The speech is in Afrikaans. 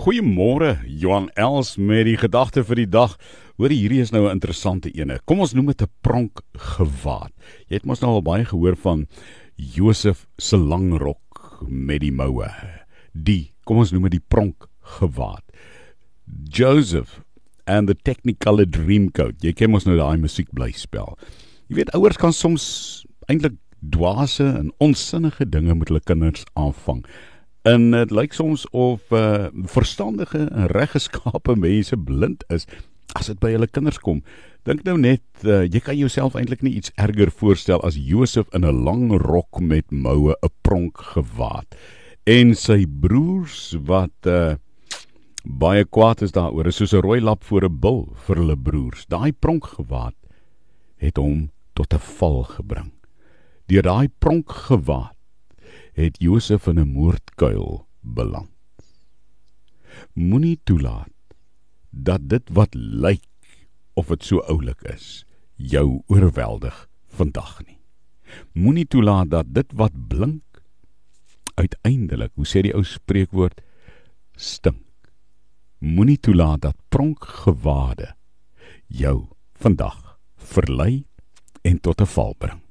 Goeiemôre, Johan Els met die gedagte vir die dag. Hoor hierdie is nou 'n interessante ene. Kom ons noem dit 'n pronk gewaad. Jy het mos nou al baie gehoor van Josef se lang rok met die moue. Die, kom ons noem dit die pronk gewaad. Joseph and the Technicolor Dreamcoat. Jy ken mos nou daai musiek bly spel. Jy weet ouers kan soms eintlik dwaase en onsinnige dinge met hulle kinders aanvang. En dit lyk soms of uh verstandige en reggeskape mense blind is as dit by hulle kinders kom. Dink nou net, uh, jy kan jouself eintlik nie iets erger voorstel as Josef in 'n lang rok met moue, 'n pronk gewaad en sy broers wat uh baie kwaad is daaroor, is soos 'n rooi lap voor 'n bil vir hulle broers. Daai pronk gewaad het hom tot 'n val gebring. Deur daai pronk gewaad het Josef in 'n moordkuil beland. Moenie toelaat dat dit wat lyk of dit so oulik is, jou oorweldig vandag nie. Moenie toelaat dat dit wat blink uiteindelik, hoe sê die ou spreekwoord, stink. Moenie toelaat dat pronkgewade jou vandag verlei en tot 'n val bring.